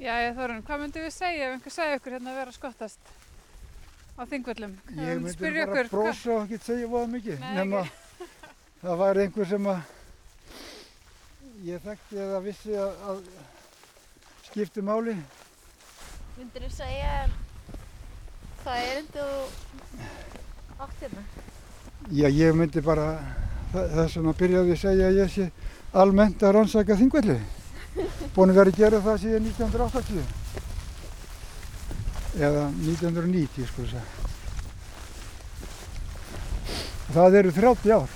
Jæja Þorun, hvað myndum við segja ef einhver segja ykkur hérna að vera að skottast á þingvöllum? Ég myndi bara brosa og ekki segja voða mikið. Nema það var einhver sem að ég þekkti eða vissi að, að skipti máli. Myndir þú segja hvað er þú átt hérna? Já, ég myndi bara þa- þess vegna byrjaði að segja að ég sé almennt að rannsaka þingvelli. Búin að vera að gera það síðan 1980. Eða 1990, sko þess að. Það eru 30 ár.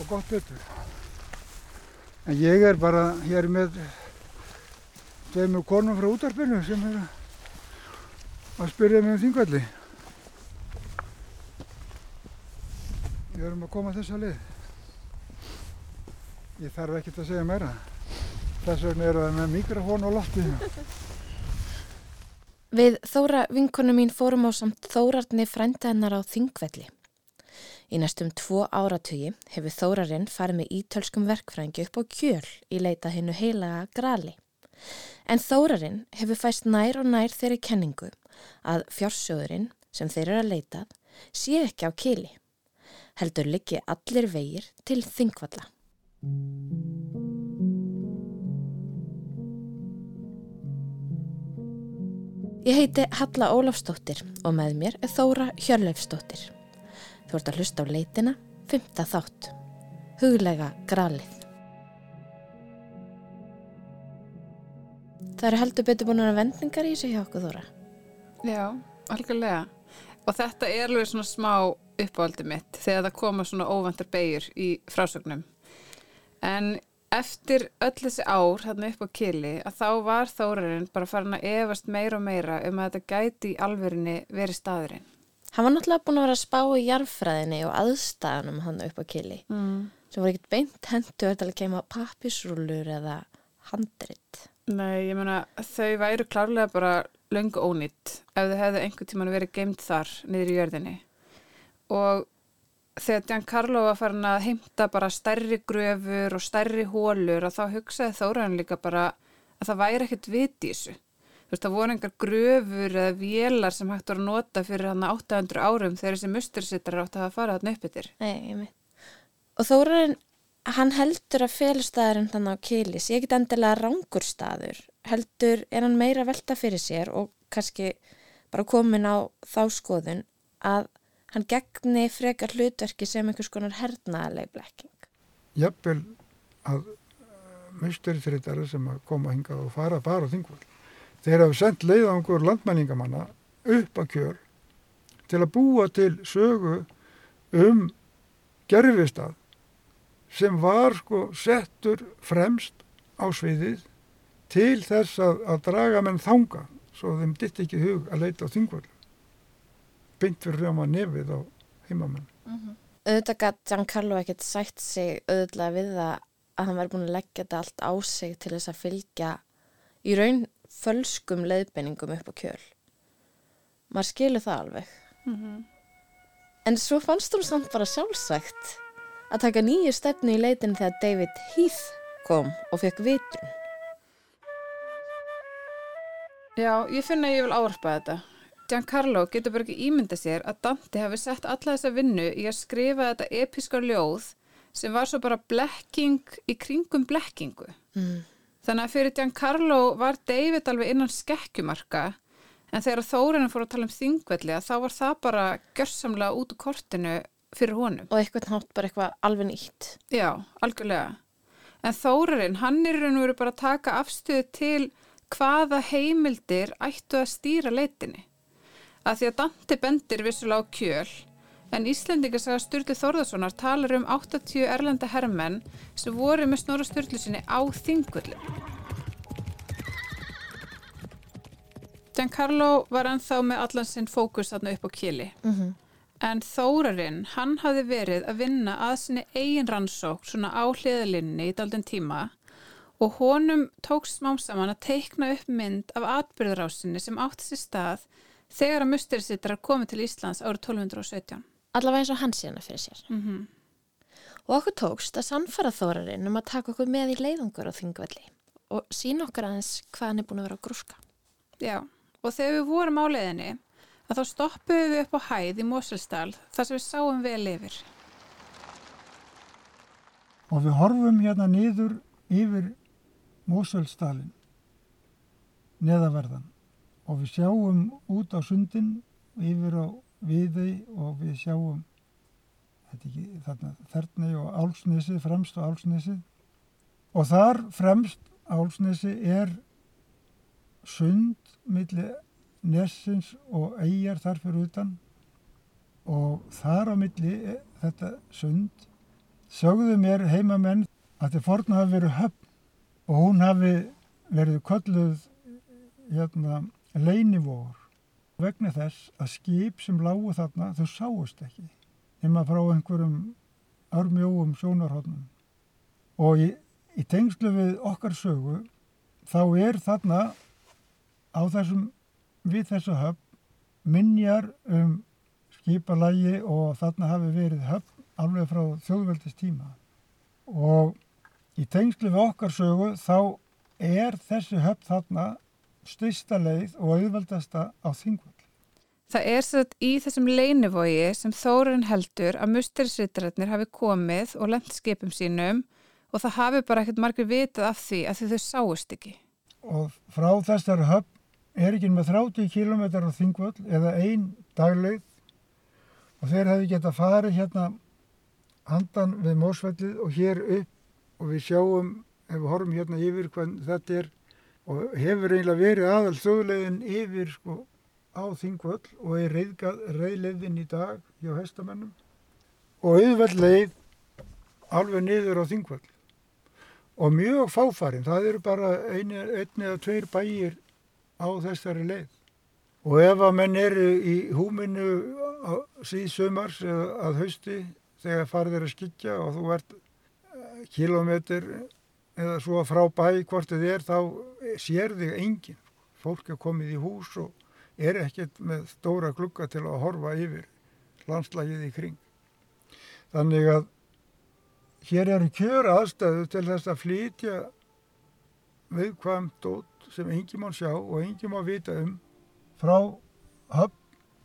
Og gott betur. En ég er bara hér með tveimur konum frá útarpinu sem eru að spyrja mig um þingvelli. Við erum að koma þessa leið. Ég þarf ekkert að segja meira. Þess vegna eru það með mikrofón og loftið. Við Þóra vinkonu mín fórum á samt Þórarni frænda hennar á Þingvelli. Í næstum tvo áratugi hefur Þórarinn farið með ítölskum verkfrængi upp á kjöl í leita hennu heilaga grali. En Þórarinn hefur fæst nær og nær þeirri kenningu að fjársjóðurinn sem þeir eru að leita sé ekki á kili. Heldur liggi allir vegir til Þingvalla. Ég heiti Halla Ólafsdóttir og með mér er Þóra Hjörleifsdóttir. Þú ert að hlusta á leitina, fymta þátt. Huglega gralið. Það eru heldur betur búin að vendingar í sig hjá okkur Þóra. Já, algjörlega. Og þetta er alveg svona smá uppáldi mitt þegar það koma svona óvantar beigur í frásögnum. En eftir öll þessi ár hérna upp á kili að þá var Þórarinn bara farin að efast meira og meira um að þetta gæti í alvörinni verið staðurinn. Hann var náttúrulega búin að vera að spá í jarfræðinni og aðstæðanum hann upp á kili. Mm. Sem voru ekkert beint hendur til að keima pappisrúlur eða handrit. Nei, ég meina þau væru klárlega bara löngu ónýtt ef þau hefðu einhvern tíman verið geimt þar niður í jörðinni. Og þegar Giancarlo var farin að heimta bara stærri gröfur og stærri hólur og þá hugsaði Þóraðan líka bara að það væri ekkert vit í þessu. Þú veist, það voru engar gröfur eða vélar sem hægt voru að nota fyrir hann 800 árum þegar þessi mustursittar átt að farið hann upp yfir. Nei, ég veit. Og Þórarinn, hann heldur að felustæðurinn þannig á kili sé ekki endilega rángur staður. Heldur er hann meira velta fyrir sér og kannski bara komin á þá skoðun að hann gegni frekar hlutverki sem einhvers konar hernaðaleg blekking. Jafnvel að musturiþrittara sem að koma hingað og fara bara á þingvöld. Þeir hafa sendt leiðangur landmenningamanna upp að kjöl til að búa til sögu um gerfistað sem var sko settur fremst á sviðið til þess að, að draga menn þanga svo þeim ditt ekki hug að leita á þingvöld. Beint fyrir rjóma nefið á heimamenn. Auðvitað gætt Giancarlo ekkert sætt sig auðvitað við það að hann væri búin að leggja þetta allt á sig til þess að fylgja í raun fölskum leiðbenningum upp á kjöl. Maður skilur það alveg. En svo fannst hún samt bara sjálfsagt að taka nýju stefnu í leitin þegar David Heath kom og fekk vitrun. Já, ég finna að ég vil áarpa þetta. Giancarlo getur bara ekki ímynda sér að Dante hafi sett alla þessa vinnu í að skrifa þetta episka ljóð sem var svo bara blekking í kringum blekkingu. Mm. Þannig að fyrir Giancarlo var David alveg innan skekkjumarka en þegar Þórinu fór að tala um þingvelli að þá var það bara gjörsamlega út úr kortinu fyrir honum. Og eitthvað nátt bara eitthvað alveg nýtt. Já, algjörlega. En Þórarinn, hann er raun og veru bara að taka afstöðu til hvaða heimildir ættu að stýra leitinni. Að því að Dante bendir vissulega á kjöl, en Íslendingarsaga Sturlu Þórðarssonar talar um 80 erlenda herrmenn sem voru með snóra Sturlu sinni á þingvöldum. Giancarlo var ennþá með allan sinn fókus þarna upp á kili. Mm En Þórarinn, hann hafði verið að vinna að sinni eigin rannsók svona á hliðalinni í daldin tíma og honum tókst smám saman að teikna upp mynd af atbyrðarásinni sem átti sér stað þegar að musterisittar komið til Íslands árið 1217. Allavega eins og hann síðan fyrir sér. Mm Og okkur tókst að sannfara Þórarinn um að taka okkur með í leiðungur á þingvelli. og sína okkar aðeins hvað hann er búin að vera að grúska. Já, og þegar við vorum á leiðinni að þá stoppuðum við upp á hæð í Moselsdal þar sem við sáum vel yfir. Og við horfum hérna niður yfir Moselsdalin, neðaverðan. Og við sjáum út á sundin yfir á viði og við sjáum ekki, þarna, þerni og álsnesi, fremst á álsnesi. Og þar fremst álsnesi er sund milli Nessins og eigjar þar fyrir utan og þar á milli e, þetta sund sögðu mér heimamenn að þið forna hafi verið höfn og hún hafi verið kölluð hérna, leinivóður vegna þess að skip sem lágu þarna þau sáust ekki nema frá einhverjum örmjóum sjónarhóðnum og í, í tengslu við okkar sögu þá er þarna á þessum við þessu höfn minjar um skipalægi og þarna hafi verið höfn alveg frá þjóðveldist tíma og í tengslu við okkar sögu þá er þessi höfn þarna styrsta leið og auðveldasta á þingvöld. Það er sett í þessum leinivogi sem Þórun heldur að musterisritararnir hafi komið og lent skipum sínum og það hafi bara ekkert margir vitað af því að þau sáust ekki. Og frá þessari höfn er ekki með 30 km á þingvöld eða ein dagleið og þeir hefði gett að fara hérna handan við mósfællið og hér upp og við sjáum, ef við horfum hérna yfir hvað þetta er og hefur eiginlega verið aðal þjóðlegin yfir sko á þingvöld og er reyðleiðin í dag hjá hestamennum og auðveld leið alveg niður á þingvöld og mjög fáfarin, það eru bara eini, einni eða tveir bæir á þessari leið. Og ef að menn eru í húminu síðsumars eða að hausti þegar farið er að skikja og þú ert eh, kilometr eða svo frá bæ hvort þið er þá sér þig enginn. Fólk er komið í hús og er ekkert með stóra klukka til að horfa yfir landslagið í kring. Þannig að hér eru kjör aðstæðu til þess að flytja viðkvæmt og sem engi má sjá og engi má vita um frá höfn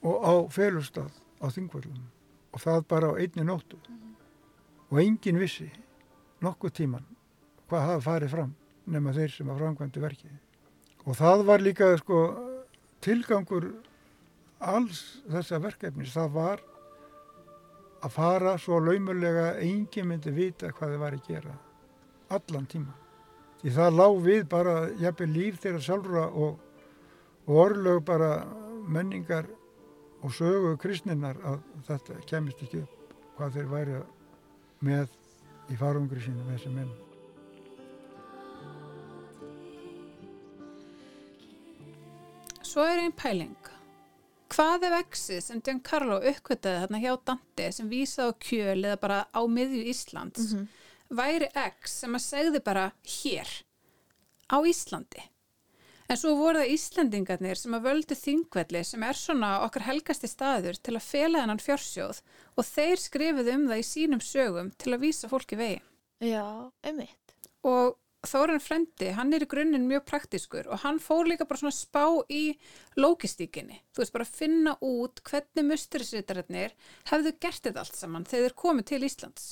og á felustad á þingvöldum og það bara á einni nóttu -hmm. og engin vissi nokkuð tíman hvað hafa farið fram nema þeir sem að framkvæmdi verkið. Og það var líka sko tilgangur alls þessa verkefnis. Það var að fara svo laumulega engin myndi vita hvað þið var að gera allan tíma. Því það lág við bara jafnveg líf þeirra sjálfra og, og orðlög bara menningar og sögu kristninnar að þetta kemist ekki upp hvað þeir væri með í farungri sínu með þessi menn. Svo er einn pæling. Hvað er vexið sem Giancarlo uppkvitaði þarna hjá Dante sem vísaði á kjöl eða bara á miðju Íslands mm -hmm væri X sem að segði bara hér á Íslandi. En svo voru það Íslandingarnir sem að völdu þingvelli sem er svona okkar helgasti staður til að fela hennan fjársjóð og þeir skrifuðu um það í sínum sögum til að vísa fólki vegi. Já, ummitt. Og Þóran Frendi, hann er í grunninn mjög praktískur og hann fór líka bara svona spá í logistíkinni. Þú veist bara að finna út hvernig musturisritararnir hefðu gert þetta allt saman þegar þeir komið til Íslands.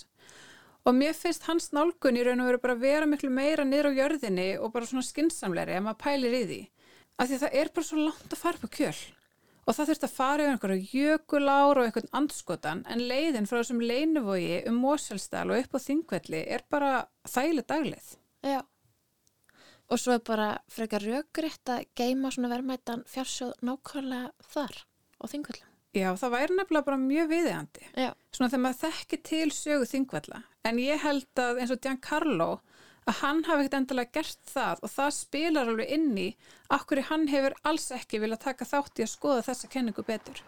Og mér finnst hans nálgun í raun og veru bara að vera miklu meira niður á jörðinni og bara svona skinsamleiri ef maður pælir í því. Af því það er bara svo langt að fara på kjöl. Og það þurft að fara yfir einhverju jökulár og einhvern andskotan en leiðin frá þessum leinuvogi um Moselsdal og upp á Þingvelli er bara þægileg daglið. Já. Og svo er bara frekar röggriðt að geima svona verðmættan fjársjóð nákvæmlega þar á Þingvellum. Já, það væri nefnilega bara mjög viðeigandi. Já. Svona þegar maður þekki til sögu þingvalla. En ég held að eins og Giancarlo, að hann hafi ekkert endilega gert það og það spilar alveg inn í akkur hann hefur alls ekki vilja taka þátt í að skoða þessa kenningu betur.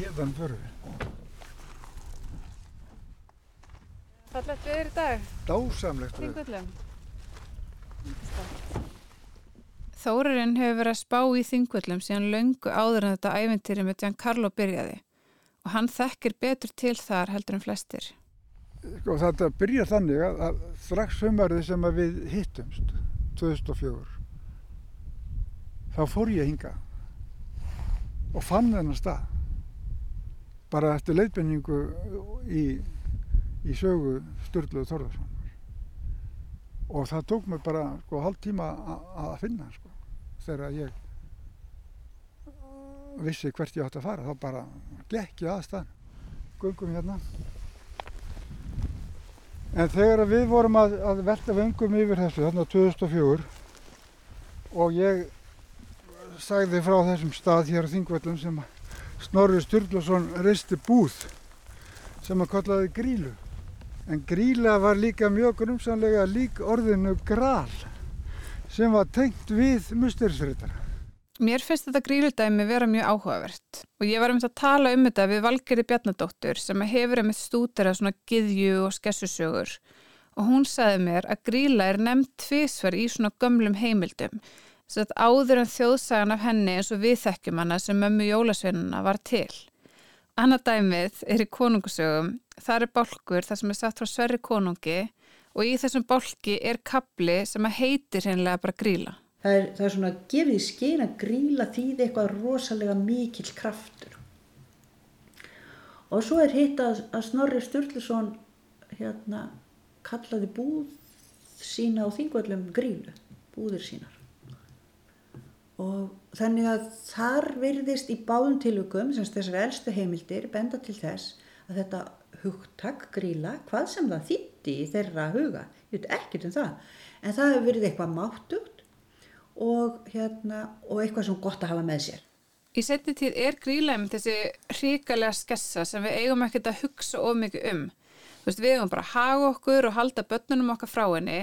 Hérðan fyrir við. Fallegt viður í dag. Dásamlegt viður. Þingvöldum. Þórarinn hefur verið að spá í þingvöldum síðan löngu áður en þetta æventýri með Giancarlo byrjaði og hann þekkir betur til þar heldur en flestir. Sko þetta byrja þannig að, að strax sumarið sem að við hittumst 2004 þá fór ég hinga og fann þennan stað bara eftir leiðbenningu í, í sögu Sturluðu Þorðarsson og það tók mig bara sko hálf tíma að finna sko. Þegar ég vissi hvert ég átti að fara þá bara gekk ég aðstæðan gungum hérna. En þegar við vorum að, að velta vöngum yfir þessu þarna 2004 og ég sagði frá þessum stað hér á Þingvöldum sem Snorri Sturluson reisti búð sem að kallaði grílu. En gríla var líka mjög grumsanlega lík orðinu gral sem var tengt við musterisritara Mér finnst þetta gríludæmi vera mjög áhugavert. Og ég var um þetta að tala um þetta við Valgeri Bjarnadóttur sem hefur um eitt stúdera svona giðju og skessusögur. Og hún sagði mér að gríla er nefnt tvísvar í svona gömlum heimildum að áður en þjóðsagan af henni eins og við þekkjum hana sem mömmu jólasveinuna var til. Annað dæmið er í konungusögum, það er bálkur þar sem er satt frá Sverri konungi og í þessum bálki er kapli sem að heitir hennilega bara gríla. Það er, það er svona gefið í skein að gríla þýði eitthvað rosalega mikill kraftur. Og svo er hitt að, að Snorri Sturluson hérna kallaði búð sína á þingvöldum grílu, búðir sínar. Og þannig að þar virðist í báðum tilvökum, sem þessar elstu heimildir, benda til þess að þetta hugtak gríla, hvað sem það þýtti í þeirra huga, ég veit ekkert um það, en það hefur verið eitthvað máttugt og, hérna, og eitthvað sem gott að hafa með sér. Í setni tíð er grílæm þessi ríkalega skessa sem við eigum ekkert að hugsa of mikið um. Veist, við eigum bara að haga okkur og halda börnunum okkar frá henni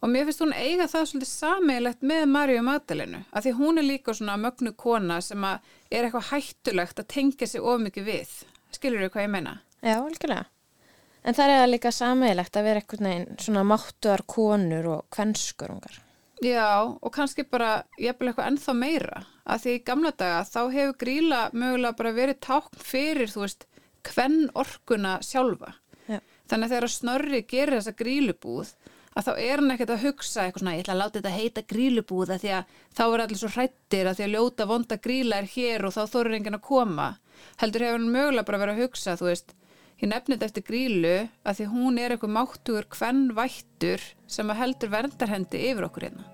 og mér finnst hún eiga það svolítið sameigilegt með Marju Magdalenu af því hún er líka svona mögnu kona sem er eitthvað hættulegt að tengja sig of mikið við. Skilur þú hvað ég meina? Já, algjörlega. En það er líka sameigilegt að vera eitthvað svona máttuðar konur og kvennskurungar. Já, og kannski bara jafnvel eitthvað ennþá meira að því í gamla daga þá hefur gríla mögulega bara verið tákn fyrir, þú veist, hvern orkuna sjálfa. Þannig að þegar Snorri gerir þessa grílubúð að þá er hann ekkert að hugsa eitthvað svona, ég ætla að láta þetta heita grílubúð að því að þá er allir svo hrættir að því að ljóta vonda gríla er hér og þá þorur enginn að koma. Heldur hefur hann mögulega bara verið að hugsa, þú veist, Ég nefnir þetta eftir grílu að því hún er eitthvað máttugur hvern vættur sem að heldur verndarhendi yfir okkur hérna.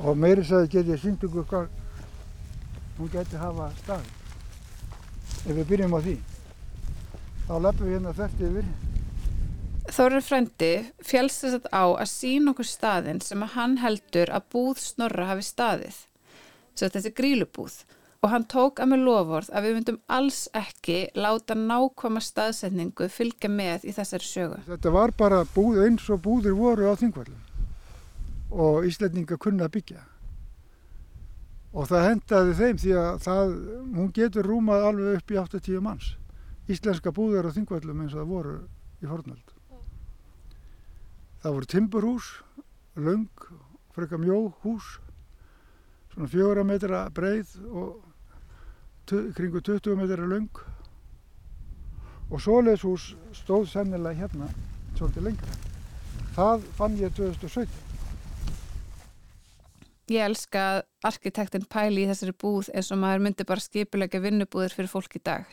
Og meiri sagði get ég sínt ykkur hún geti hafa stað. Ef við byrjum á því, þá lefum við hérna þert yfir Þorður frendi fjálst þess að á að sína okkur staðin sem að hann heldur að búð snorra hafi staðið. Svo þetta er grílubúð og hann tók að með lofórð að við myndum alls ekki láta nákvæma staðsetningu fylgja með í þessari sögu. Þetta var bara búð eins og búðir voru á þingvallum og Íslandinga kunna að byggja. Og það hendaði þeim því að það, hún getur rúmað alveg upp í 8-10 manns. Íslenska búðir á þingvallum eins og það voru í fornöld. Það voru timburhús, laung, freka mjó hús, svona fjóra metra breið og kringu 20 metra laung. Og svoleiðshús stóð sennilega hérna svolítið lengra. Það fann ég 2017. Ég elska að arkitektin pæli í þessari búð eins og maður myndi bara skipulega vinnubúðir fyrir fólk í dag.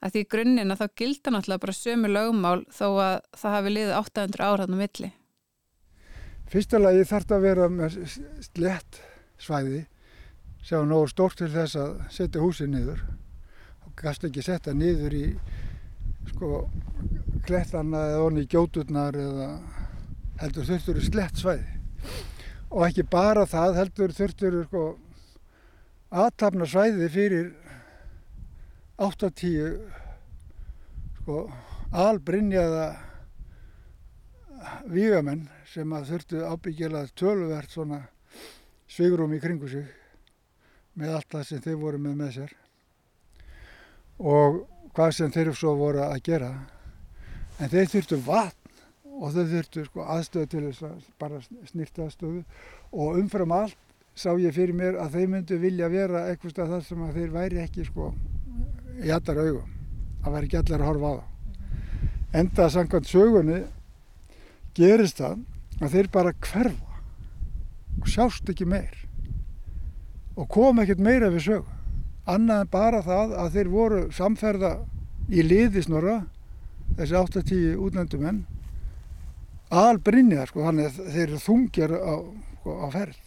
Að því grunninn að þá gilda náttúrulega bara sömu lögumál þó að það hafi liðið 800 áraðnum milli. Fyrsta lagi þarf þetta að vera með slett svæði sem var nógu stórt til þess að setja húsið niður. Og gæst ekki setja niður í sko klettarna eða onni í gjóturnar eða heldur þurftur slett svæði og ekki bara það heldur þurftur sko aðtapna svæði fyrir 8-10 sko albrinjaða vígamenn sem að þurftu ábyggjala töluvert svona svigrum í kringu sig með allt það sem þeir voru með með sér og hvað sem þeir svo voru að gera. En þeir þurftu vatn og þau þurftu sko aðstöðu til þess að bara snýrta aðstöðu. Og umfram allt sá ég fyrir mér að þeir myndu vilja vera eitthvað þar sem að þeir væri ekki sko í allar augum að væri ekki allar að horfa á það enda samkvæmt sögunni gerist það að þeir bara hverfa og sjást ekki meir og kom ekkert meira við sögu. Annað en bara það að þeir voru samferða í liði snorra þessi 8-10 útlendumenn albrinnjar sko, þannig að þeir eru þungjar á, sko, á ferð.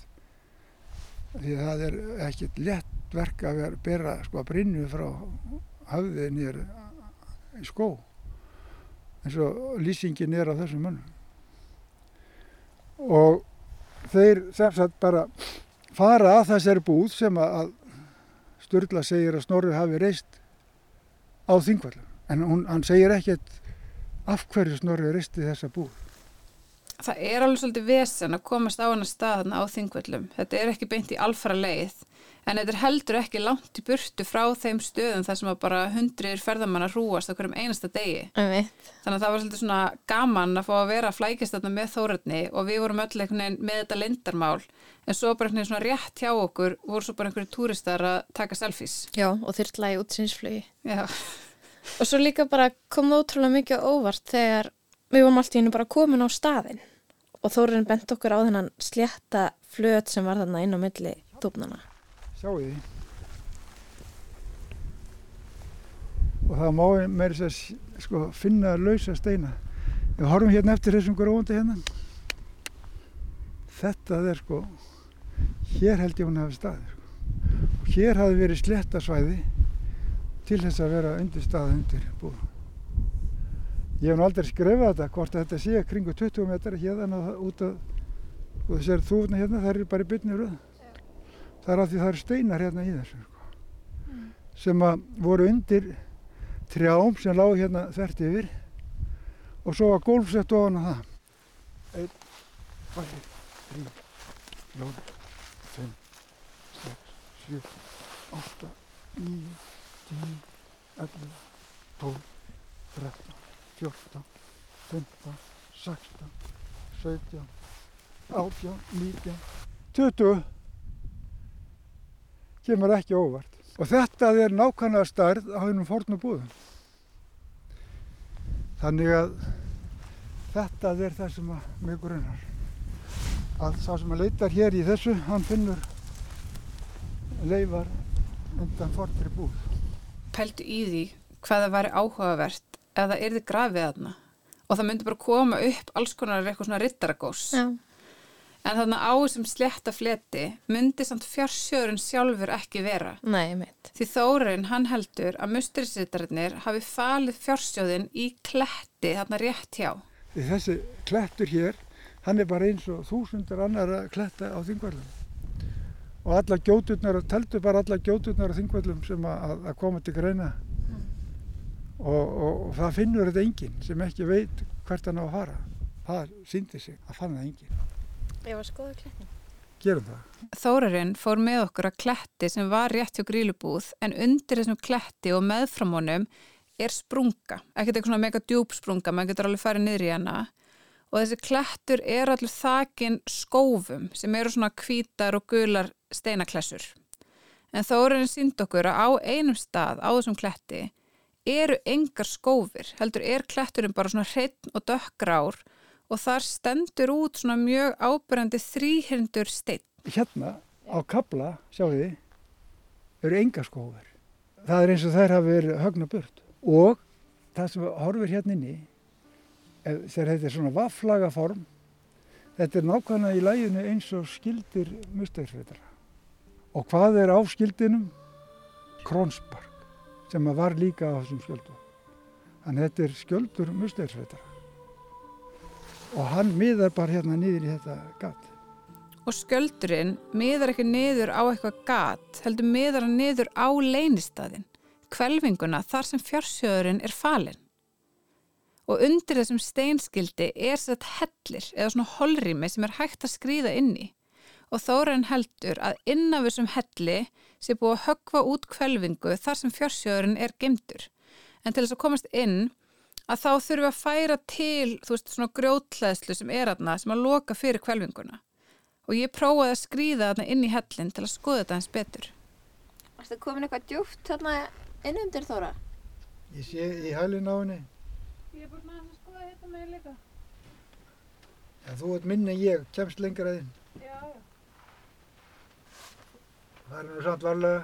Því að það er ekkert létt verk að vera, bera sko, brinnu frá höfði nýr í skó. Eins og lýsingin er á þessum mönnum. Og þeir sem sagt bara fara að þessari búð sem að Sturla segir að Snorri hafi reist á þingvallum en hún, hann segir ekkert af hverju Snorri reisti þessa búð Það er alveg svolítið vesen að komast á hana staðna á þingvöllum. Þetta er ekki beint í alfara leið en þetta er heldur ekki langt í burtu frá þeim stöðum þar sem að bara hundrir ferðamanna hrúast á hverjum einasta degi. Einmitt. Þannig að það var svolítið svona gaman að fá að vera að flækist þarna með þóratni og við vorum öll einhvern veginn með þetta lindarmál en svo bara einhvern veginn svona rétt hjá okkur voru svo bara einhverju túristar að taka selfies. Já, og þyrla í útsinsflugi. Já, Og svo líka bara kom ótrúlega mikið óvart þegar við vorum allt í hennu bara komin á staðinn og Þórinn bent okkur á þennan slétta flöt sem var þarna inn á milli þúpnana. sjáu því og það má meiri sér sko, finna lausa steina við horfum hérna eftir þessum gróðandi hérna þetta er sko hér held ég hún hafi staðið sko. og hér hafi verið sléttasvæði til þess að vera undir staði undir búð Ég hef nú aldrei skrifað þetta, hvort þetta sé kringu 20 metrar hérna út af, og þessari þúfuna hérna, það eru bara í byrni röð. Það er af því það eru steinar hérna í þessu, sko. Mm. Sem að voru undir trjám sem lág hérna þvert yfir og svo var gólfsett ofan á það. Einn, hvað er þetta? Þrý, lóð, fimm, sex, sjö, átta, níu, tíu, ellu, tól, þrætt. 14, 15, 16, 17, 18, 19, 20 kemur ekki óvart. Og þetta er nákvæmlega starð á einum fornu búðum. Þannig að þetta er það sem að mig grunar. Að það sem að leitar hér í þessu, hann finnur leifar undan fornri búð. Pæltu í því hvaða var áhugavert ef það yrði grafið þarna og það myndi bara koma upp alls konar eitthvað svona rittaragós. Já. En þarna á þessum slétta fleti myndi samt fjársjóðurinn sjálfur ekki vera. Nei. Því Þórarinn hann heldur að musturisitarinnir hafi falið fjársjóðin í kletti þarna rétt hjá. Þessi klettur hér, hann er bara eins og þúsundar annara kletta á þingvallum. Og alla gjóturnar, teldu bara alla gjóturnar á þingvallum sem að, að koma til greina. Og, og, og það finnur þetta enginn sem ekki veit hvert hann á að fara. Það síndi sig að fann það enginn. Ég var skoðu klettin. Gerum það. Þórarinn fór með okkur að kletti sem var rétt hjá grílubúð en undir þessum kletti og meðfram honum er sprunga. Ekkert eitthvað svona mega djúb sprunga, maður getur alveg farið niður í hana. Og þessi klettur er allir þakin skófum sem eru svona hvítar og gular steinaklessur. En Þórarinn sínd okkur að á einum stað á þessum kletti eru engar skófir, heldur er kletturinn bara svona hreinn og dökkrár og þar stendur út svona mjög ábyrjandi þrýhyrndur steinn. Hérna á kabla, sjáu þið, eru enga skófur. Það er eins og þær hafi verið högna burt. Og það sem horfir hérna inni, ef- þegar þetta er svona vafflaga form, þetta er nákvæmlega í læginu eins og skildir mustæðisveitara. Og hvað er á skildinum? Krónspark, sem að var líka á þessum skjöldum. Þannig þetta er skjöldur mustæðisveitara. Og hann miðar bara hérna niður í þetta gat. Og skjöldurinn miðar ekki niður á eitthvað gat, heldur miðar hann niður á leynistadin, kvelvinguna þar sem fjársjóðurinn er falinn. Og undir þessum steinskildi er sett hellir eða svona holrými sem er hægt að skrýða inn í. Og þórainn heldur að inn af þessum helli sé búið að höggva út kvelvingu þar sem fjársjóðurinn er gemdur. En til þess að komast inn að þá þurfum við að færa til þú veist svona grjótleðslu sem er aðna sem að loka fyrir kvelvinguna og ég prófaði að skrýða þarna inn í hellin til að skoða þetta hans betur Varstu komin eitthvað djúpt þarna inn undir Þóra? Ég sé í hælinn á henni, Ég er búin að skoða þetta með líka en þú ert minni en ég, kemst lengra inn. Já, Það er nú samt varlega,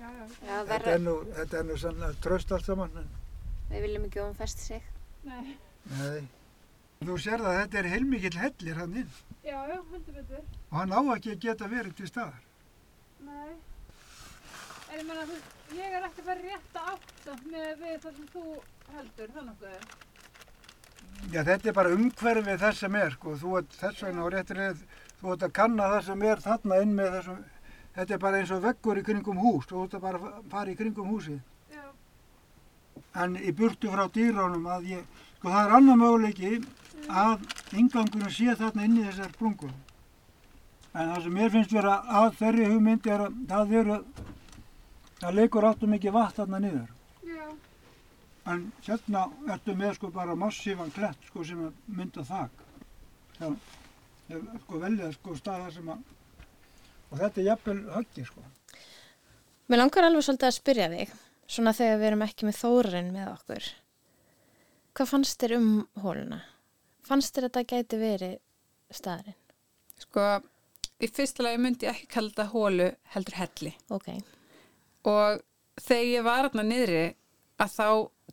já, já Já, þetta er nú, þetta er nú sannlega tröst allt saman, en Við viljum ekki fest sig. Nei, nei. Þú sér það að þetta er heilmikill hellir hann inn já, já, heldur betur og hann á ekki að geta verið til staðar. Nei En ég meina, þú veist, ég er ekki bara rétt að átta með við það sem þú heldur, það nokkuð Já, þetta er bara umhverfið þess sem er, sko. Þú ert þess vegna á réttir leið, þú ert að kanna það sem er þarna inn með þessum, þetta er bara eins og veggur í kringum hús, þú að bara fara í kringum húsið. Já, En í burtu frá dýrónum að ég, sko það er annar möguleiki að ingangurinn sé þarna inn í þessar sprungum. En það sem mér finnst vera að þeirri hugmynd er að það eru, það leikur áttum ekki vatn þarna niður. já, En hérna ertu með sko bara massífan klett sko sem að mynda þak. Það er sko veljað sko staða sem að, og þetta er jafnvel höggi sko. Mér langar alveg svolítið að spyrja þig, svona þegar við erum ekki með þórarinn með okkur. Hvað fannst þér um hóluna? Fannst þér að þetta gæti verið staðarinn? Sko, í fyrsta lagi myndi ég ekki kalla þetta hólu heldur helli. Ok, Og þegar ég var þarna niðri að þá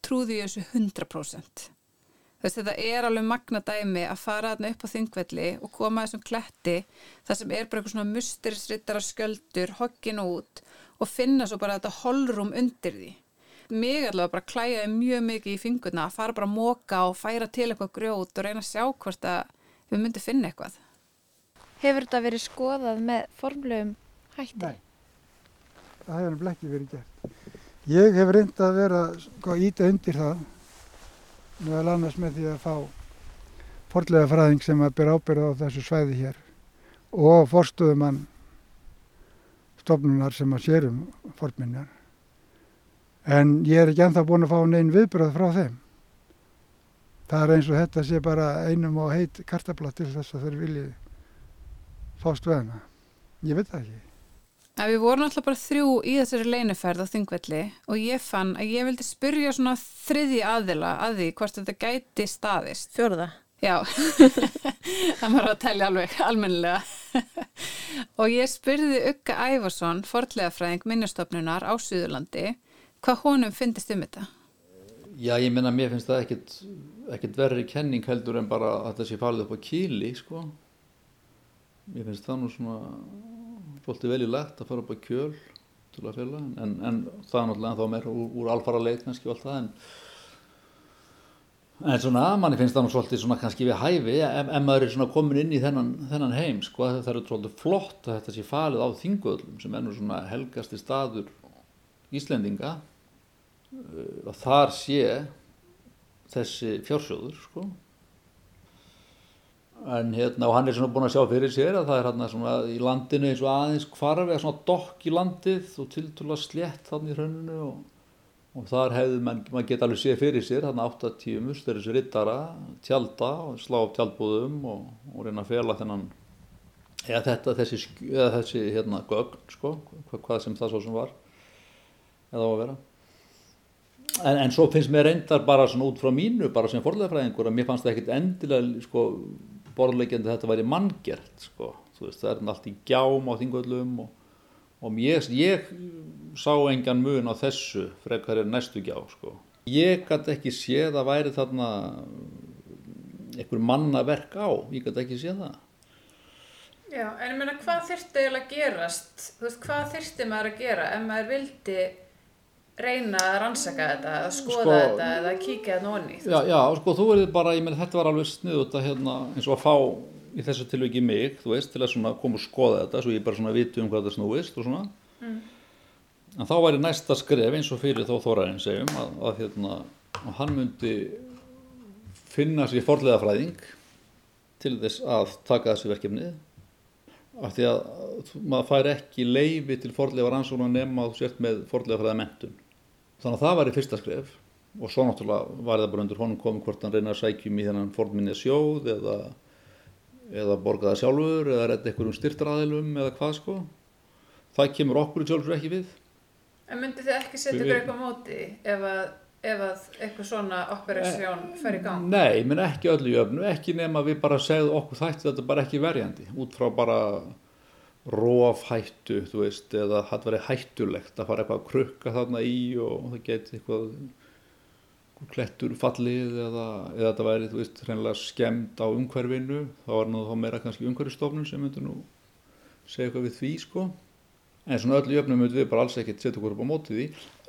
trúði ég þessu 100%. Þess þetta er alveg magna dæmi að fara þarna upp á þingvelli og koma þessum kletti þar sem er bara eitthvað svona musterisrittara sköldur, hoggin út og finna svo bara þetta holrum undir því. Mig allavega bara klæjaði mjög mikið í fingurna að fara bara að móka og færa til eitthvað grjót og reyna að sjá hvort að við myndum finna eitthvað. Hefur þetta verið skoðað með formlegum hætti? Nei. Það hefur nefnilega ekki verið gert. Ég hef reynd að vera sko íta undir það meðal annars með því að fá forlega fræðing sem að byrja ábyrða á þessu svæði hér og forstöðumann stofnunar sem að sérum forminjar. En ég er ekki ennþá búin að fá neinn viðbröð frá þeim. Það er eins og þetta sé bara einum og heit kartabla til þess að þeir vilji fást við hana. Ég veit það ekki. Að við vorum alltaf bara þrjú í þessari leinuferð á þingvelli og ég fann að ég vildi spyrja svona þriði aðila að því hvort þetta gæti staðist. Fjórða. Já, það maður að telja alveg almennilega. og ég spurði Ugga Ævarsson, forðlegafræðing minnustofnunar á Suðurlandi, hvað honum fyndist um þetta. Já, ég meina, mér finnst það ekkit, ekkit verri kenning heldur en bara að það sé farið upp á kýli, sko. Mér finnst það nú svona svolítið veljulegt að fara upp á kjöl til að fjöla, en, en það er náttúrulega þá meira úr, úr alfara leik kannski og allt það, en En svona, manni finnst það nú svolítið svona kannski við hæfi, ef, ef maður er svona komin inn í þennan, þennan heim, sko, það er svolítið flott að þetta sé falið á þingöðlum sem er nú svona helgasti staður Íslendinga uh, og þar sé þessi fjársjóður, sko. En hérna, og hann er svona búin að sjá fyrir sér að það er hérna svona í landinu eins og aðeins hvarfi, svona dokk í landið og tiltúrlega slétt þannig í hrauninu og og þar hefði mann, maður geta alveg séð fyrir sér þarna 80 musteris rittara tjálta og slá upp tjálbúðum og, og reyna að fela þennan eða þetta, þessi, eða þessi hérna gögn, sko, hvað, hvað sem það svo sem var eða á að vera. En, en svo finnst mér reyndar bara svona út frá mínu, bara sem forðlega að mér fannst það ekkit endilega sko, borðleikjandi að þetta væri manngert sko, veist, það er allt í gjám á þingvöllum og og ég, ég sá engan mun á þessu frekar er næstu gjá sko. ég gæti ekki séð að væri þarna einhver mannaverk á. Ég gæti ekki séð það. Já, en ég meina hvað þyrfti eiginlega að gerast, þú veist, hvað þyrfti maður að gera ef maður vildi reyna að rannsaka þetta, að skoða Sko- þetta eða að kíkja þetta onni, já, já, sko, þú verður bara, ég meina þetta var alveg sniðut að hérna, eins og að fá í þessu tilviki mig, þú veist, til að svona koma og skoða þetta, svo ég bara svona viti um hvað það snúist og svona. En þá væri næsta skref eins og fyrir þó Þórarinn segjum að, að hérna, að hann myndi finna sér forlega fræðing til þess að taka þessi verkefni. Af því að maður fær ekki leifi til forlega rannsóknar nema að þú sért með forlega fræða mentun þannig að það væri fyrsta skref og svo náttúrulega var það bara undir honum komið hvort hann reyna að sækjum í þennan forminni sjóð eða, eða borga það sjálfur eða redda einhverjum styrtraðilum eða hvað sko. Það kemur okkur í sjálfur ekki við. En myndi þið ekki setja ykkur eitthvað á móti ef að, ef að eitthvað svona operasjón fer í gang? Nei, menn ekki öllu jöfnu, ekki nema við bara segðu okkur þætti þetta bara ekki verjandi út frá bara róf hættu, þú veist, eða það veri hættulegt að fara eitthvað að krukka þarna í og það geti eitthvað klettur fallið eða, eða þetta væri, þú veist, hreinlega skemmt á umhverfinu, þá var nú þá meira kannski umhverfistofnun sem myndi nú segja eitthvað við því, sko. En svona öllu jöfnum við bara alls ekkert setja okkur upp á móti því.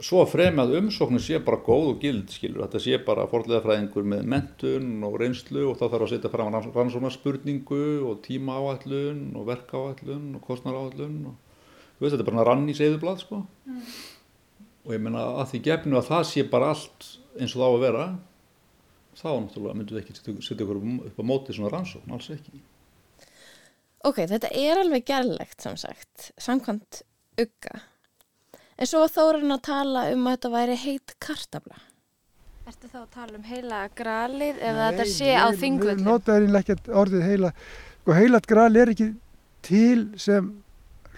Svo fremið að umsóknin sé bara góð og gild, skilur. Þetta sé bara forleðafræðingur með mentun og reynslu og þá þarf að setja fram rannsóknarspurningu og tímaáætlun og verkáætlun og kostnaráætlun. Og, veist, þetta er bara rann í segðublad, sko. Og ég meina að því gefnu að það sé bara allt eins og það á að vera, þá náttúrulega myndum við ekki setja- okkur upp á móti svona rannsókn, alls ekki. Ok, þetta er alveg gerlegt sem sagt, samkvæmt ugga. En svo var Þórun að tala um að þetta væri heit kartabla. Ertu þá að tala um heila gralið ef þetta sé á Við þingvöldum? notaðum eiginlega ekkert orðið heila. Sko heilat gral er ekki til sem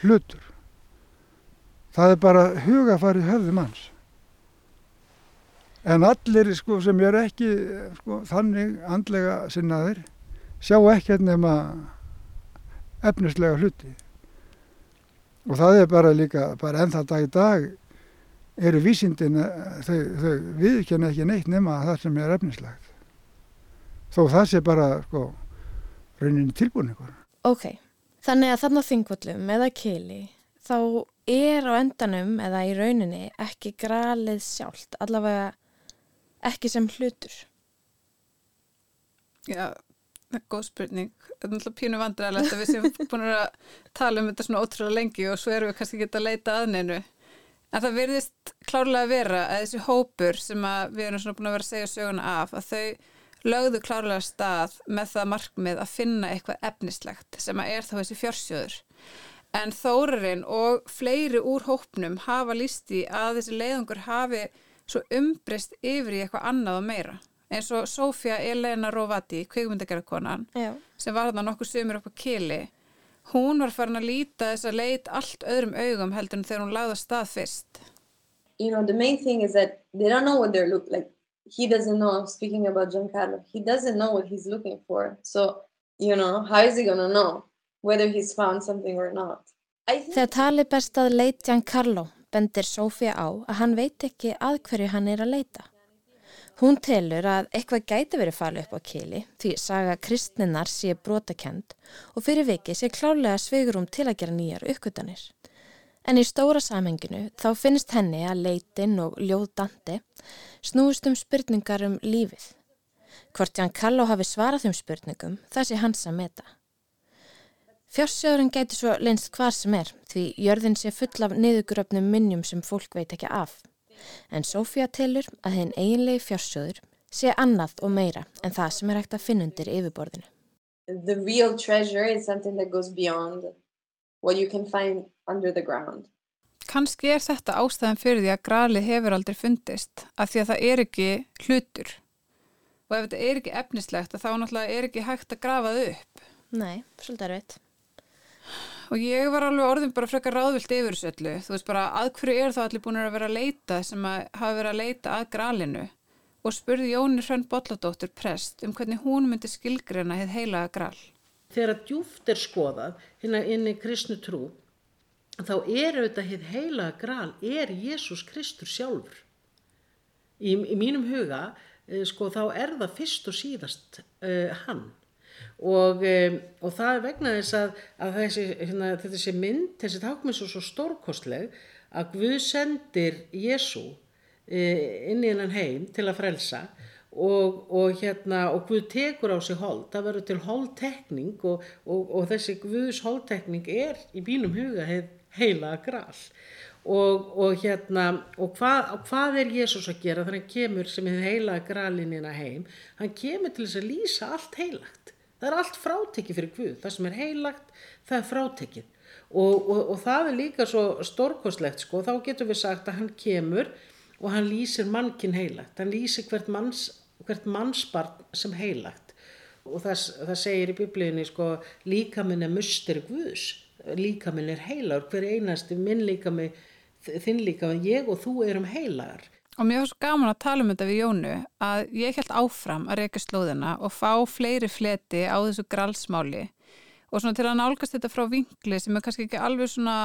hlutur. Það er bara hugafari höfðu manns. En allir sko, sem eru ekki sko, þannig andlega sinnaðir sjá ekkert nema efnislega hluti. Og það er bara líka, bara ennþá dag í dag eru vísindin, eh, þau, þau viðkjanna ekki neitt nema það sem er efnislegt. Þó það sé bara, sko, rauninni tilbúningur. Ok, þannig að þarna á þingvöllum eða kili þá er á endanum eða í rauninni ekki gralið sjálft, allavega ekki sem hlutur. Já, góð spurning. Það er náttúrulega pínu vandræðilegt að við séum búin að tala um þetta svona ótrúlega lengi og svo erum við kannski ekki að leita að neinu. En það virðist klárlega að vera að þessi hópur sem við erum svona búin að vera að segja söguna af, að þau lögðu klárlega stað með það markmið að finna eitthvað efnislegt sem að er þá þessi fjársjóður. En Þórarinn og fleiri úr hópnum hafa líst í að þessi leiðungur hafi svo umbrist yfir í eitthvað annað og meira. Eins og Sofía Elena Rovati, kveikmyndagerðarkonan, sem var þarna nokkuð sömur upp á kili, hún var farin að líta þessa leit allt öðrum augum heldur en þegar hún lagði að stað fyrst. you know, the main thing is that they don't know what they're look like. He doesn't know. Speaking about Giancarlo, he doesn't know what he's looking for. So, you know, how is he gonna know whether he's found something or not? Think Þegar tali best að leit Giancarlo bendir Sofía á að hann veit ekki að hverju hann er að leita. Hún telur að eitthvað gæti verið falið upp á kili því saga kristninnar sé brotakend og fyrir viki sé klálega sveigurum til að gera nýjar uppgötanir. En í stóra samhenginu þá finnst henni að leitin og ljóð Dante snúist um spurningar um lífið. Hvort Giancarlo hafi svarað þeim spurningum, það sé hans að meta. Fjársjóðurinn gæti svo leynst hvað sem er því jörðin sé full af niðuguröfnum minnjum sem fólk veit ekki af. En Sofía telur að hinn eiginlegi fjársjóður sé annað og meira en það sem er hægt að finna undir yfirborðinu. the real treasure is something that goes beyond what you can find under the ground. Kanski er þetta ástæðan fyrir því að gralið hefur aldrei fundist af því að það er ekki hlutur. Og ef þetta er ekki efnislegt að þá náttúrulega er ekki hægt að grafa það upp. Nei, svolítið er veit. Og ég var alveg orðin bara frekar ráðvilt yfir þessu öllu. Þú veist bara að hverju eru þá allir búin að vera að leita sem að hafa verið að leita að gralinu og spurði Jóni Hrönn Bolladóttur prest um hvernig hún myndi skilgreina heið heilaga gral. þegar að djúft er skoðað hérna inn í kristnu trú þá er auðvitað hitt heila gral er Jésús Kristur sjálfur í, í mínum huga eh, sko þá er það fyrst og síðast uh, hann og, um, og það er vegna þess að, að þessi, hérna, þessi mynd, þessi tákmið svo, svo stórkostleg að Guð sendir Jésú uh, inn í hennan heim til að frelsa og, og hérna og Guð tekur á sig hold, það verður til holdtekning og, og, og þessi Guðs holdtekning er í bínum huga heila gral og, hérna og hvað, hvað er Jésús að gera þegar hann kemur sem heila gralinina heim? Hann kemur til þess að lýsa allt heilagt það er allt frátekið fyrir Guð það sem er heilagt, það er frátekið. Og, og, og það er líka svo stórkostlegt sko, þá getum við sagt að hann kemur og hann lýsir mannkinn heilagt, hann lýsir hvert, manns, hvert mannsbarn sem heilagt. Og það, það segir í biblíunni sko líkaminn er mustir guðs, líkaminn er heilagur, hver einasti minn líkaminn, þinn líkaminn, ég og þú erum heilagar. Og mér var svo gaman að tala um þetta við Jónu að ég held áfram að reyka slóðina og fá fleiri fleti á þessu grálsmáli og svona til að nálgast þetta frá vinkli sem er kannski ekki alveg svona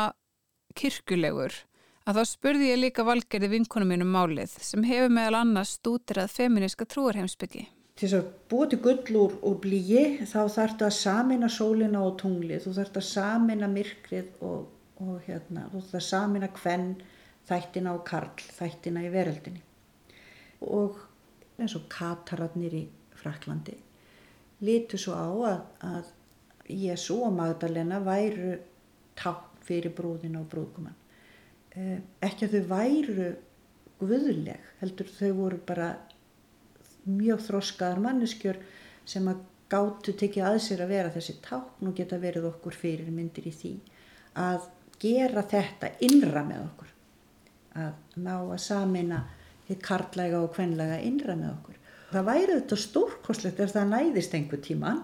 kirkulegur að þá spurði ég líka valgerði vinkunum mínum málið sem hefur meðal annars stútirað feministka trúarheimsbyggi. Til þess að búið til gull úr, úr blíi þá þarf þetta að samina sólina og tunglið, þú þarf þetta að samina myrkrið og, og hérna, þú þarf þetta að samina hvenn þættina og karl, þættina í veröldinni. Og eins og katararnir í Fraklandi lítu svo á að, að Jésu og Magdalena væru tátt fyrir brúðina og brúðkumann. Eh, ekki að þau væru guðleg, heldur þau voru bara mjög þroskaðar manneskjör sem að gáttu tekið að sér að vera þessi tákn og geta verið okkur fyrir myndir í því að gera þetta innra með okkur að ná að samina hitt karlæga og kvenlega innra með okkur. Það væri þetta stórkoslegt ef það næðist einhver tíman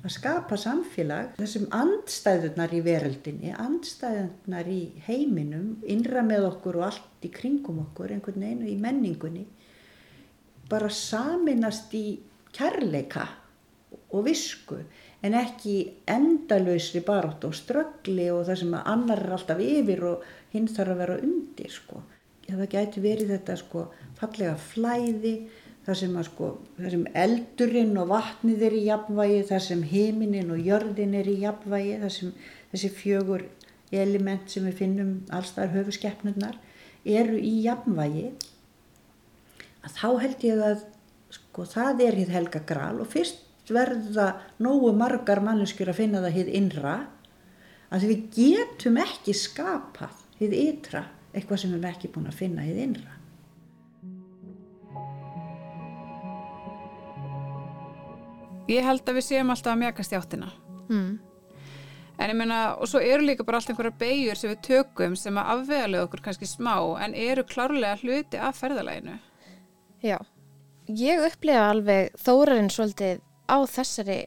að skapa samfélag þessum andstæðunar í veröldinni, andstæðunar í heiminum, innra með okkur og allt í kringum okkur, einhvern veginn í menningunni bara saminast í kærleika og visku en ekki endalösri barátt og ströggli og það sem annar er alltaf yfir og hinn þarf að vera undir sko. Það gæti verið þetta sko fallega flæði, það sem, að, sko, það sem eldurinn og vatnið er í jafnvægi, það sem heiminin og jörðin er í jafnvægi, það sem þessi fjögur element sem við finnum allstaðar höfuskeppnurnar eru í jafnvægi að þá held ég að sko það er hitt helga gral og fyrst verða nógu margar manneskjur að finna það hitt innra að við getum ekki skapað hitt ytra eitthvað sem við erum ekki búin að finna hitt innra. Ég held að við séum alltaf að mjagast í áttina. Mm. En ég meina, og svo eru líka bara allt einhverja beigur sem við tökum sem að afvegalega okkur kannski smá en eru klárlega hluti af ferðalæginu. Já, ég upplifa alveg þórarinn svolítið á þessari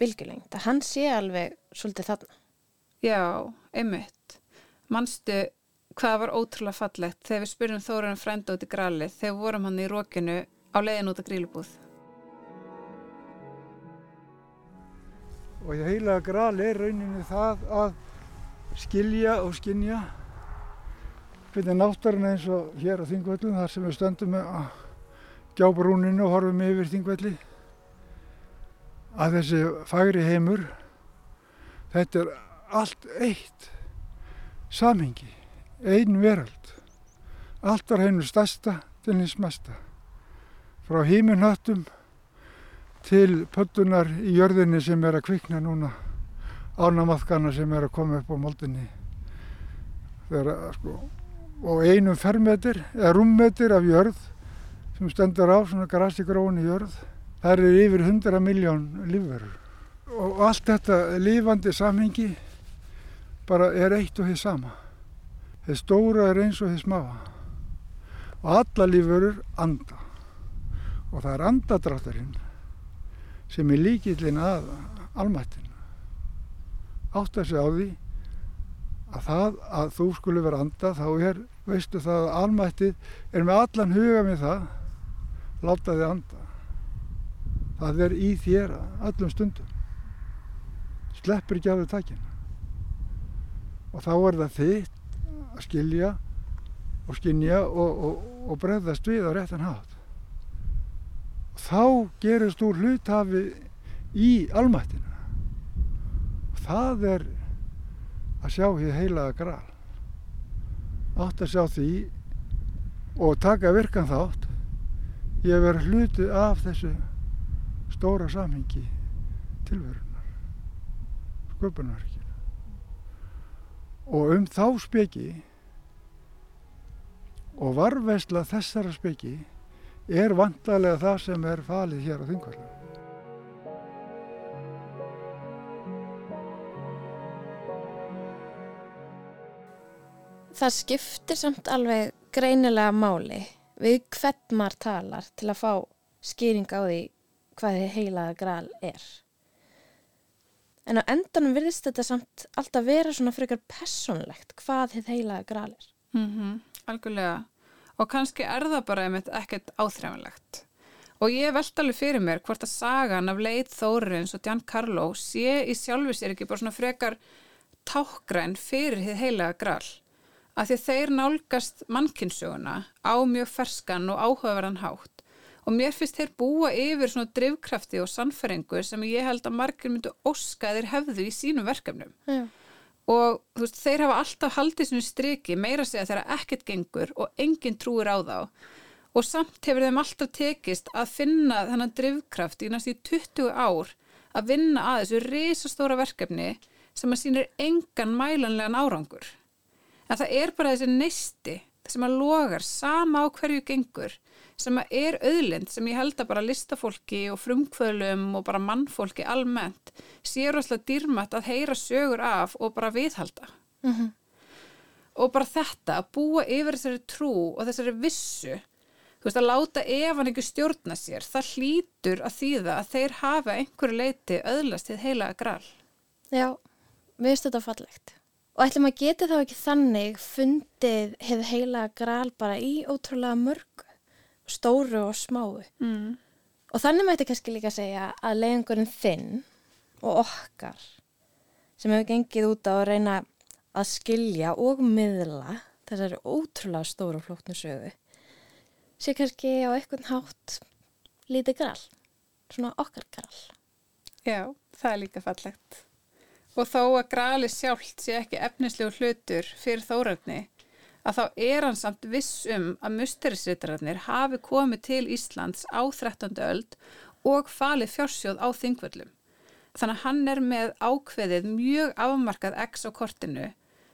bylgjulengd að hann sé alveg svolítið þarna. Já, einmitt. Manstu hvað var ótrúlega fallegt þegar við spyrjum þórarinn frænda út í gralið þegar vorum hann í rókinu á leiðin út af grílubúð. og heila gral er rauninni það að skilja og skinja hvernig náttúrun eins og hér á Þingvöllum þar sem við stöndum með gjábrúninu og horfum yfir Þingvelli að þessi fagri heimur þetta er allt eitt samhengi einn veröld. Allt var heimur stærsta til hins mesta. Frá hímunhöttum til pöttunar í jörðinni sem er að kvikna núna ánamaðkana sem er að koma upp á moldinni. Þegar, sko, og einum fermetir eða rúmmetir af jörð sem stendur á svona grasigróni jörð það er yfir 100 miljón lífverður og allt þetta lífandi samhengi bara er eitt og þið sama. Þið stóra er eins og þið smáa. Og alla lífverður anda. Og það er andadráttarinn sem er líkillin að almættin átt að segja á því að það að þú skulle vera anda þá er, veistu það að almættið er með allan huga með það láta þið anda. Það er í þér allum stundum. Sleppur ekki af þau takin og þá er það þitt að skilja og skinja og, og, og breðast við á réttan hátt. Þá gerist úr hluthafi í almættinu. Og það er að sjá hér heilaða gral. Átt að sjá því og taka virkan þátt. Ég verið hluti af þessu stóra samhengi tilverunar sköpunarverkinu og um þá speki og varvesla þessara speki er vantarlega það sem er falið hér á Þingvallum. Það skiptir samt alveg greinilega máli við hvern maður talar til að fá skýring á því hvað þið heilaða gral er. En á endanum virðist þetta samt alltaf vera svona frekar personlegt hvað þið heilaða gral er. Mm Algjörlega. Og kannski er það bara ekkert áþræfanlegt. Og ég velt alveg fyrir mér hvort að sagan af leið Þórins og Giancarlo sé í sjálfu sér ekki bara svona frekar tákgræn fyrir þið heilaða gral. Af því þeir nálgast mannkynsöguna á mjög ferskan og áhugaverðan hátt. Og mér finnst þeir búa yfir svona drivkrafti og sannfæringu sem ég held að margir myndu óska þeir hefðu í sínum verkefnum. Já. Og þú veist, þeir hafa alltaf haldið svona striki meira segja þegar ekkert gengur og enginn trúir á þá. Og samt hefur þeim alltaf tekist að finna þennan drivkraft í næst í 20 ár að vinna að þessu risastóra verkefni sem að sýnir engan mælanlegan árangur. En það er bara þessi neisti sem að logar sama á hverju gengur sem að er auðlind sem ég held að bara listafólki og frumkvöðlum og bara mannfólki almennt sér rosalega dýrmætt að heyra sögur af og bara viðhalda. Og bara þetta að búa yfir þessari trú og þessari vissu, þú veist að láta efan ekki stjórna sér, það hlýtur að þýða að þeir hafa einhverju leiti öðlast til heila gral. Já, við veist þetta fallegt. Og ætlum að geti þá ekki þannig fundið hefur heila gral bara í ótrúlega mörgu, stóru og smáu. Mm. Og þannig mætti kannski líka segja að leiðingurinn þinn og okkar sem hefur gengið út á að reyna að skilja og miðla þessari ótrúlega stóru og flóknu sögu sé kannski á einhvern hátt lítið gral, svona okkar gral. Já, það er líka fallegt. Og þó að grali sjálft sé ekki efnislegu hlutur fyrir þórarni, að þá er hann samt viss um að musterisritararnir hafi komið til Íslands á 13. öld og falið fjársjóð á þingvöllum. Þannig að hann er með ákveðið mjög afmarkað X á kortinu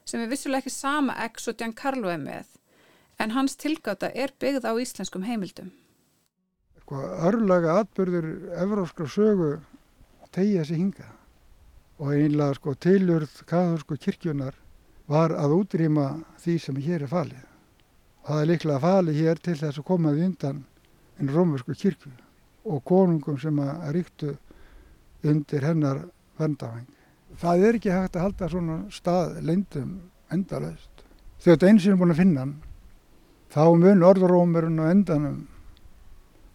sem er vissulega ekki sama X og Giancarlo er með, en hans tilgáta er byggð á íslenskum heimildum. Örlaga atbyrður evróskra sögu tegja sig hinga og einlega sko, tilurð kathólsku kirkjunar var að útrýma því sem hér er falið. Það er líklega falið hér til þess að komaði undan en rómursku kirkju og konungum sem að ríktu undir hennar vendavæng. Það er ekki hægt að halda svona stað leindum endalaust. Þegar þetta eins er búin að finna hann, þá mun orðurómurinn á endanum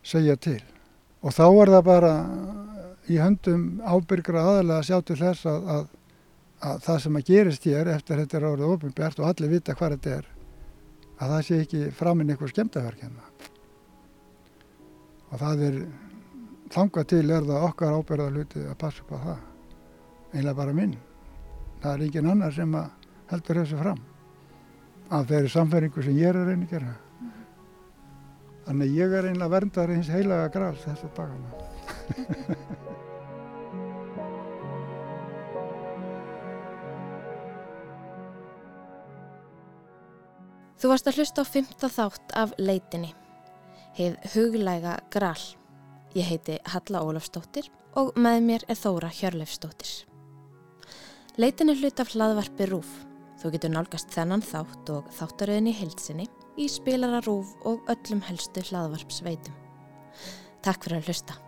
segja til. Og þá er það bara í höndum ábyrgra aðalega að sjá til þess að, að, að það sem að gerist hér eftir þetta er árið ofinbjart og allir vita hvað þetta er, að það sé ekki framinn einhver skemmtaverk hérna. Og það er, þangað til er það okkar ábyrða hluti að passa upp á það. Einlega bara minn. Það er engin annar sem að heldur þessu fram. Af þeirri samfæringu sem ég er að reyna að gera. Þannig að ég er einlega verndar hins heilaga gral þess að baka maður. Þú varst að hlusta á fymta þátt af leitinni, heið huglæga gral. Ég heiti Halla Ólafsdóttir og með mér er Þóra Hjörleifsdóttir. Leitin er hlut af hlaðvarpi Rúf. Þú getur nálgast þennan þátt og þáttaröðin í heilsinni í spilara Rúf og öllum helstu hlaðvarpsveitum. Takk fyrir að hlusta.